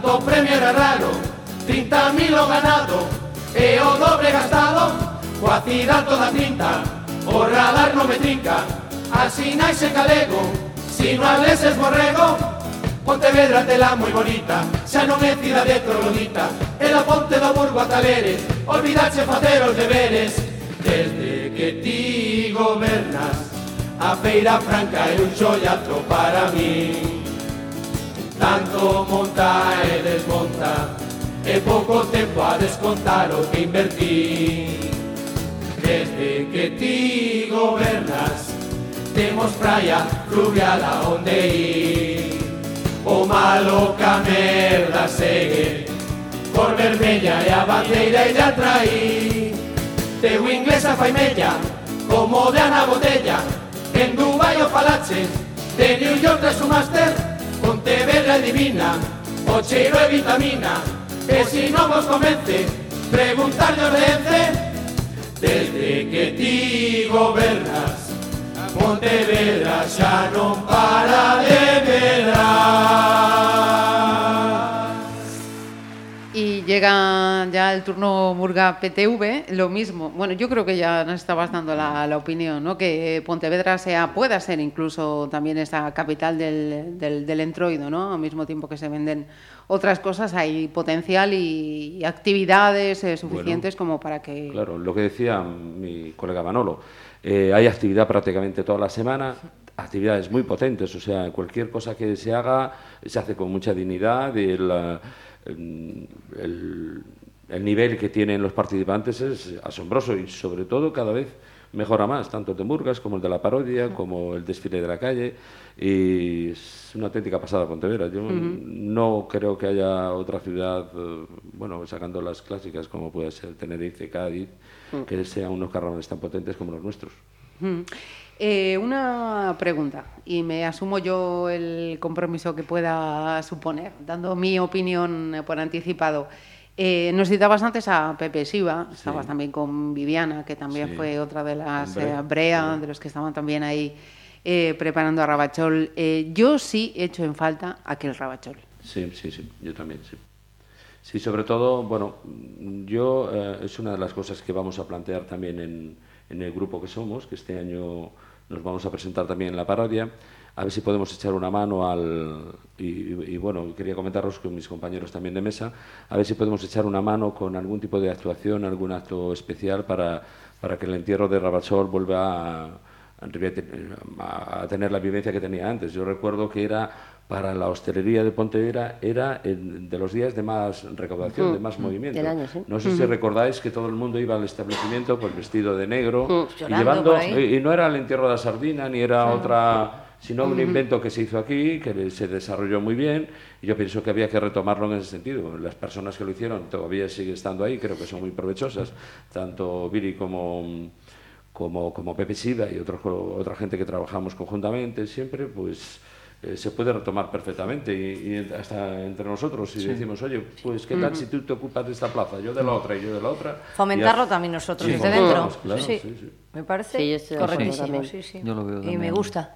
Tanto premio era raro, 30.000 lo o ganado E o doble gastado, coa cidade toda tinta O radar non me trinca, Así naise galego Si no aleses borrego, Pontevedra tela moi bonita, xa non é cidade troglodita. E la ponte do Burgo a Taleres, olvidache facer os deberes. Desde que ti gobernas, a Feira Franca é un xollato para min tanto monta e desmonta E pouco tempo a descontar o que invertí. Desde que ti gobernas Temos praia fluviada onde ir. O malo ca merda segue Cor vermella e a bandeira ella traí Teu inglesa fai faimella Como de Ana Botella En Dubai o Falache De New York tras un máster Pontevedra divina O cheiro é vitamina E si non vos convence Preguntarle o reence Desde que ti gobernas Pontevedra xa non para de medrar llega ya el turno Murga PTV, lo mismo. Bueno, yo creo que ya nos estabas dando la, la opinión, ¿no? Que Pontevedra sea, pueda ser incluso también esa capital del, del, del entroido, ¿no? Al mismo tiempo que se venden otras cosas, hay potencial y, y actividades eh, suficientes como para que... Claro, lo que decía mi colega Manolo, eh, hay actividad prácticamente toda la semana, actividades muy potentes, o sea, cualquier cosa que se haga se hace con mucha dignidad el, el- el nivel que tienen los participantes es asombroso y sobre todo cada vez mejora más, tanto el de Murgas como el de la parodia, como el desfile de la calle y es una auténtica pasada Pontevedra. Yo no creo que haya otra ciudad, eh, bueno, sacando las clásicas como puede ser Tenerife, Cádiz, que sean unos carnavales tan potentes como los nuestros. Mm. Eh, una pregunta, y me asumo yo el compromiso que pueda suponer, dando mi opinión eh, por anticipado. Eh, nos citabas antes a Pepe Siva, estabas también con Viviana, que también Sí. fue otra de las Brea, eh, Brea, de los que estaban también ahí preparando a Rabachol. Yo sí echo en falta aquel Rabachol. Sí, sí, sí, yo también, sí. Sí, sobre todo, bueno, yo es una de las cosas que vamos a plantear también en, en el grupo que somos, que este año nos vamos a presentar también en la parodia, a ver si podemos echar una mano al... Y, bueno, quería comentaros con mis compañeros también de mesa, a ver si podemos echar una mano con algún tipo de actuación, algún acto especial para, para que el entierro de Rabachol vuelva a, a tener la vivencia que tenía antes. Yo recuerdo que era para la hostelería de Pontevedra era el de los días de más recaudación, de más movimiento. del año, sí. No sé si recordáis que todo el mundo iba al establecimiento pues vestido de negro y Llorando llevando y y no era el entierro de la sardina ni era otra sino un invento que se hizo aquí, que se desarrolló muy bien, y yo pienso que había que retomarlo en ese sentido. Las personas que lo hicieron todavía siguen estando ahí, creo que son muy provechosas, tanto Viri como, como, como Pepe Sida y otros co- otra gente que trabajamos conjuntamente siempre, pues eh, se puede retomar perfectamente y, y hasta entre nosotros y decimos, oye, pues qué tal si tú te ocupas de esta plaza, yo de la otra y yo de la otra. Fomentarlo ya- también nosotros Sí, desde dentro. claro, sí. sí, sí. Me parece correctísimo. también. Sí, sí. Yo lo veo y me gusta.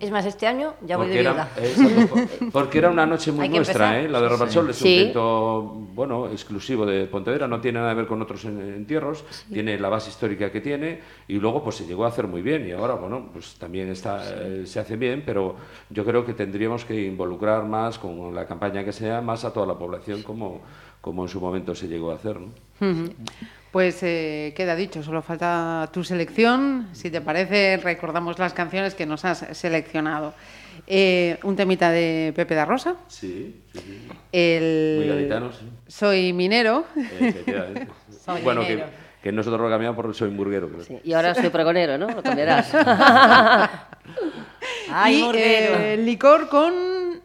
Es más, este año ya voy de Porque era, viuda. exacto, por- porque era una noche muy nuestra. ¿eh? La de Rabachol es un Sí. evento, bueno, exclusivo de Pontevedra, no tiene nada que ver con otros en- entierros, tiene la base histórica que tiene y luego pues se llegó a hacer muy bien y ahora, bueno, pues también está, eh, se hace bien, pero yo creo que tendríamos que involucrar más con la campaña que sea, más a toda la población como, como en su momento se llegó a hacer, ¿no? Pues eh, queda dicho, solo falta tu selección. Si te parece, recordamos las canciones que nos has seleccionado. Eh, un temita de Pepe da Rosa. Sí, sí, sí. El Muy gaditano, sí. Soy minero. Efectivamente. Soy bueno, que, minero. que nosotros lo cambiamos por soy hamburguero, creo. Sí, Y ahora soy pregonero, ¿no? Lo cambiarás. Ay, y eh, licor con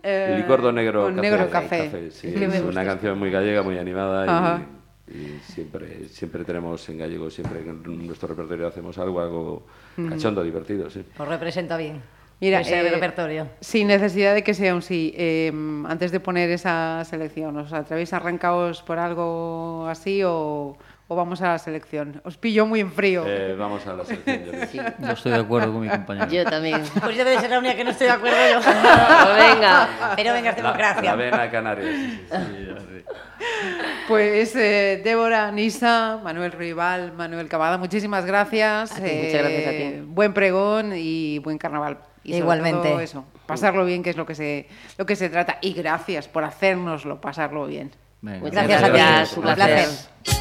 Eh, Licor do Negro con Café. Negro Café. sí, Es una canción muy gallega, muy animada Ajá. y, y siempre, siempre tenemos en gallego, siempre en nuestro repertorio hacemos algo, algo cachondo, divertido, sí. Os representa bien. Mira, ese eh, repertorio. Sin necesidad de que sea un sí. eh, antes de poner esa selección, ¿os atrevéis a arrancaros por algo así o, o vamos a la selección? Os pillo muy en frío. Eh, vamos a la selección, yo. Yo estoy de acuerdo con mi compañero. Yo también. Pues yo debe ser la única que no estoy de acuerdo yo. Pues venga. Pero venga, es La, democracia. la vena canaria. sí, sí, sí. Sí. Pues eh, Débora, Nisa, Manuel Rival, Manuel Cavada, muchísimas gracias. Muchas gracias a ti. Buen pregón y buen carnaval. Y sobre Igualmente. todo eso, pasarlo bien, que es lo que se, lo que se trata. Y gracias por hacérnoslo pasarlo bien. Venga, Muchas Gracias a ti. gracias, Un placer.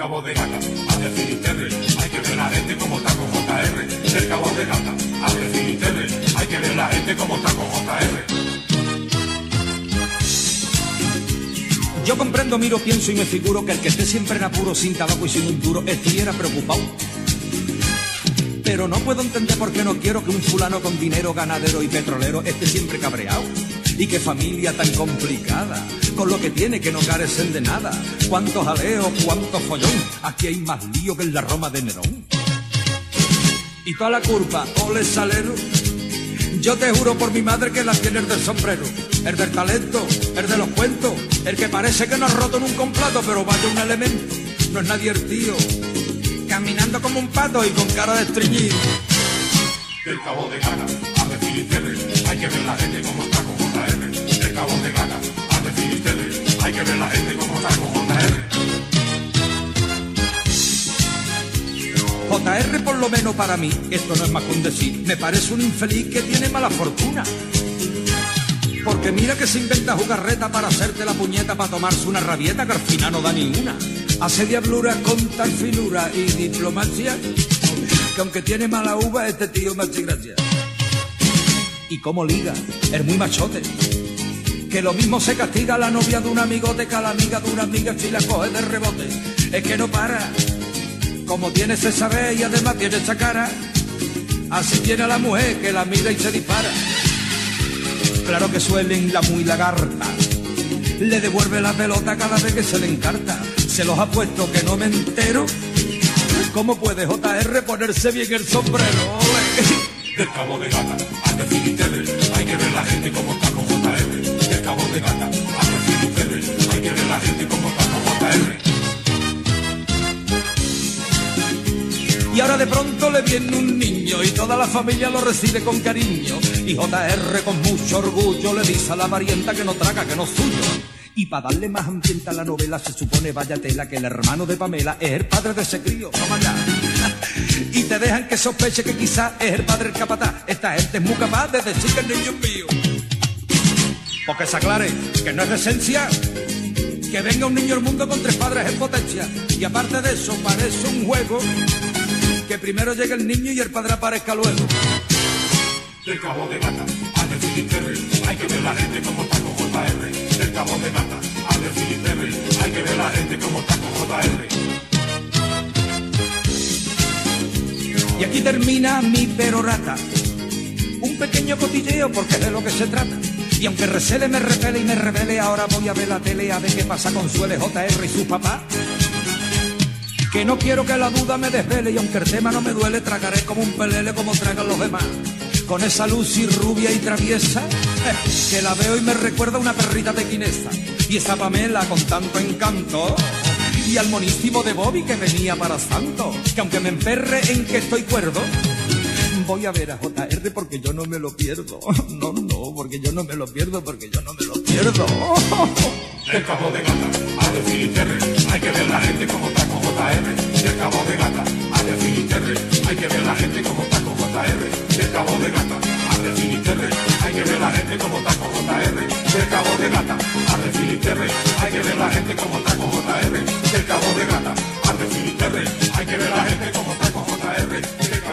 De Gata a de Finisterre, hay que ver la gente como con JR. Del Cabo de Gata a de Finisterre, hay que ver la gente como con JR. Yo comprendo, miro, pienso y me figuro que el que esté siempre en apuro, sin tabaco y sin un duro, estuviera preocupado. Pero no puedo entender por qué no quiero que un fulano con dinero, ganadero y petrolero esté siempre cabreado. Y qué familia tan complicada, lo que tiene que no carecen de nada. Cuántos jaleos, cuánto follón, aquí hay más lío que en la Roma de Nerón. Y toda la culpa, ole salero, yo te juro por mi madre que la tiene el del sombrero, el del talento, el de los cuentos, el que parece que no ha roto en un complato, pero vaya un elemento, no es nadie el tío, caminando como un pato y con cara de estreñido. Del Cabo de Gata a de Finisterre, hay que ver la gente como está con JR. Del Cabo de Gata a de Finisterre, hay que ver la gente como está con JR. JR por lo menos para mí, esto no es más que un decir, me parece un infeliz que tiene mala fortuna. Porque mira que se inventa jugarreta para hacerte la puñeta para tomarse una rabieta que al final no da ni una. Hace diablura con tal finura y diplomacia que aunque tiene mala uva este tío me hace gracia. Y como liga, es muy machote. Que lo mismo se castiga la novia de un amigote que a la amiga de una amiga si la coge de rebote. Es que no para. Como tiene ese saber y además tiene esa cara, así tiene a la mujer que la mira y se dispara. Claro que suelen la muy lagarta, le devuelve la pelota cada vez que se le encarta. Se los ha puesto que no me entero. ¿Cómo puede JR ponerse bien el sombrero? Del Cabo de Gata a de Finisterre, hay que ver la gente como está Y ahora de pronto le viene un niño y toda la familia lo recibe con cariño. Y JR con mucho orgullo le dice a la varienta que no traga, que no es suyo. Y para darle más ambiente a la novela se supone, vaya tela, que el hermano de Pamela es el padre de ese crío. Toma ya. Y te dejan que sospeche que quizás es el padre el capataz. Esta gente es muy capaz de decir que el niño es mío. Porque se aclare que no es de esencia que venga un niño al mundo con tres padres en potencia. Y aparte de eso, parece un juego que primero llega el niño y el padre aparezca luego. Del Cabo de Gata a Finisterre, hay que ver la gente como está con JR. Del Cabo de Gata a Finisterre, hay que ver la gente como está con JR. Y aquí termina mi perorata. Un pequeño cotilleo porque es de lo que se trata. Y aunque recele, me repele y me revele, ahora voy a ver la tele a ver qué pasa con Suele JR y su papá. Que no quiero que la duda me desvele y aunque el tema no me duele, tragaré como un pelele como tragan los demás. Con esa luz y rubia y traviesa, eh, que la veo y me recuerda a una perrita de quinesa. Y esa Pamela con tanto encanto. Y al monísimo de Bobby que venía para santo. Que aunque me emperre en que estoy cuerdo, voy a ver a JR porque yo no me lo pierdo. No, no, porque yo no me lo pierdo, porque yo no me lo pierdo. Del Cabo de Gata a de Finisterre, hay que ver la gente como con JR. Del Cabo de Gata a de Finisterre, hay que ver la gente como con JR. Del Cabo de Gata a de Finisterre, hay que ver la gente como con JR. Del Cabo de Gata a de Finisterre, hay que ver la gente como con JR. Del Cabo de Gata a de Finisterre, hay que ver la gente como con JR.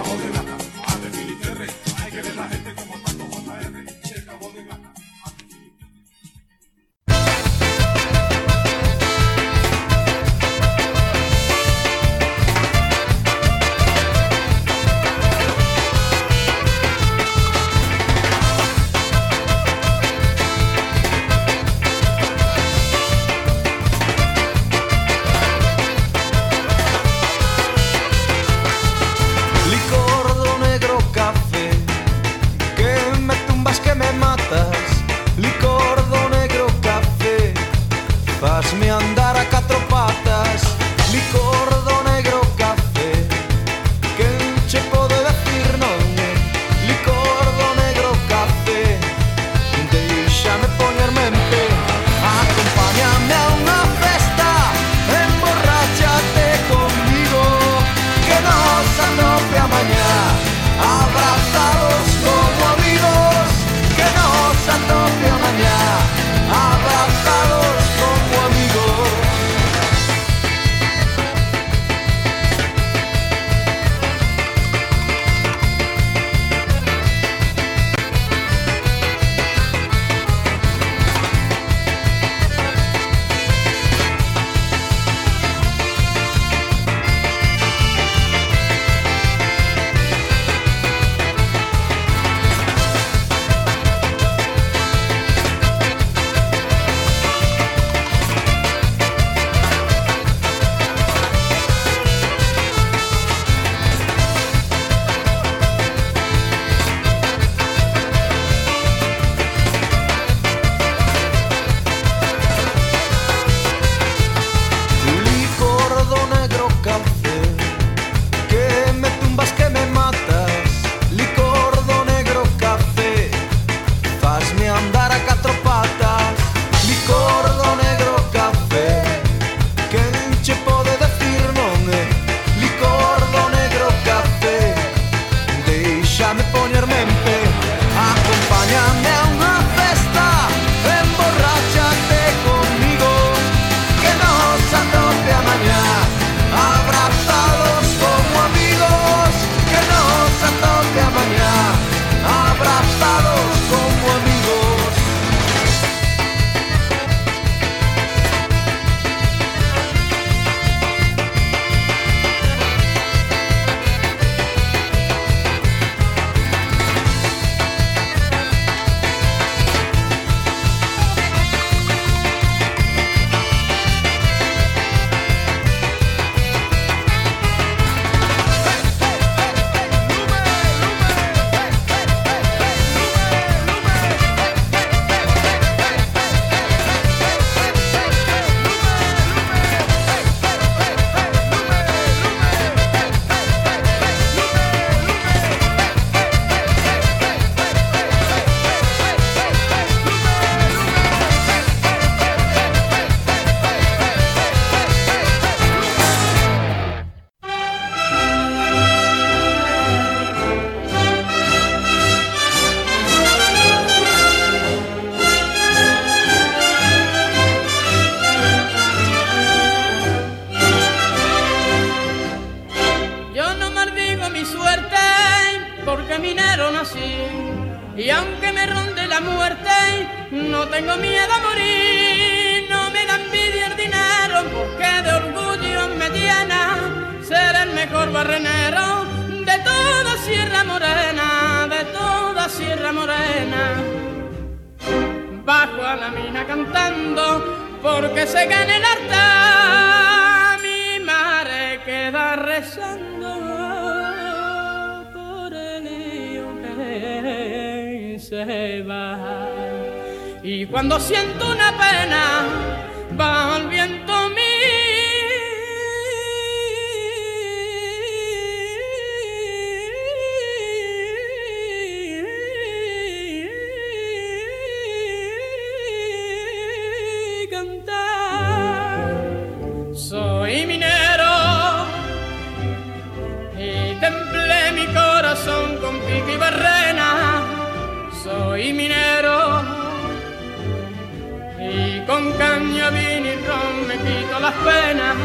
me las penas.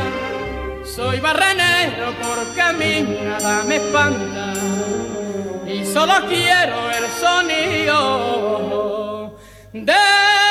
Soy barrenero porque a mí nada me espanta y solo quiero el sonido de.